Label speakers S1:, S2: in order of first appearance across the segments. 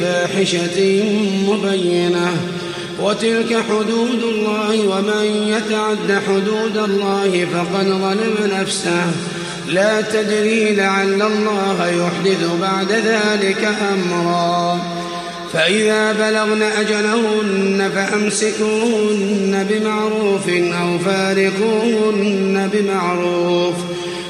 S1: بفاحشة مبينة وتلك حدود الله ومن يتعد حدود الله فقد ظلم نفسه لا تدري لعل الله يحدث بعد ذلك أمرا فإذا بلغن أجلهن فأمسكوهن بمعروف أو فارقوهن بمعروف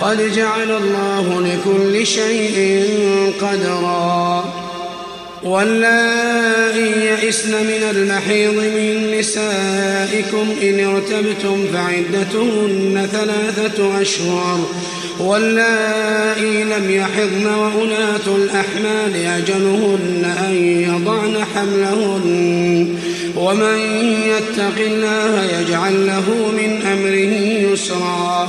S1: قد جعل الله لكل شيء قدرا واللائي يئسن من المحيض من نسائكم إن ارتبتم فعدتهن ثلاثة أشهر واللائي لم يحضن وأولاة الأحمال أجلهن أن يضعن حملهن ومن يتق الله يجعل له من أمره يسرا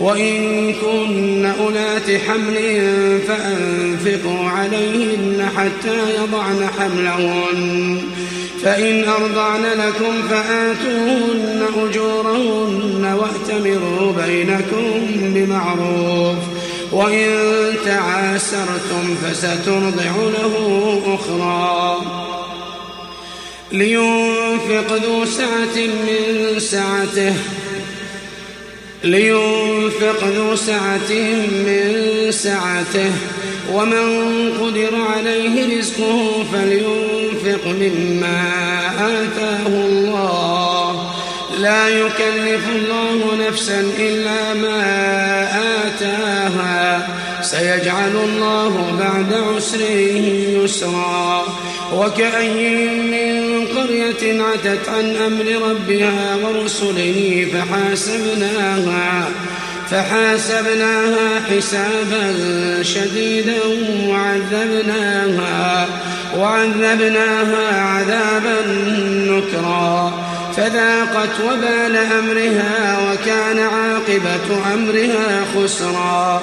S1: وإن كن أولات حمل فأنفقوا عليهن حتى يضعن حملهن فإن أرضعن لكم فآتوهن أجورهن وأتمروا بينكم بمعروف وإن تعاسرتم فسترضع له أخرى لينفق ذو سعة من سعته لينفق ذو سعة من سعته ومن قدر عليه رزقه فلينفق مما آتاه الله لا يكلف الله نفسا إلا ما آتاها سيجعل الله بعد عسره يسرا وكأي من قرية عتت عن أمر ربها ورسله فحاسبناها فحاسبناها حسابا شديدا وعذبناها وعذبناها عذابا نكرا فذاقت وبال أمرها وكان عاقبة أمرها خسرا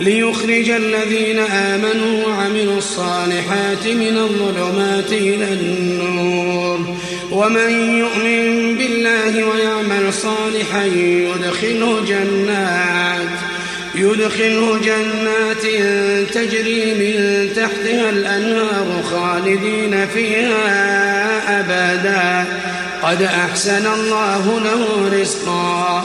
S1: ليخرج الذين آمنوا وعملوا الصالحات من الظلمات إلى النور ومن يؤمن بالله ويعمل صالحا يدخله جنات يدخله جنات تجري من تحتها الأنهار خالدين فيها أبدا قد أحسن الله له رزقا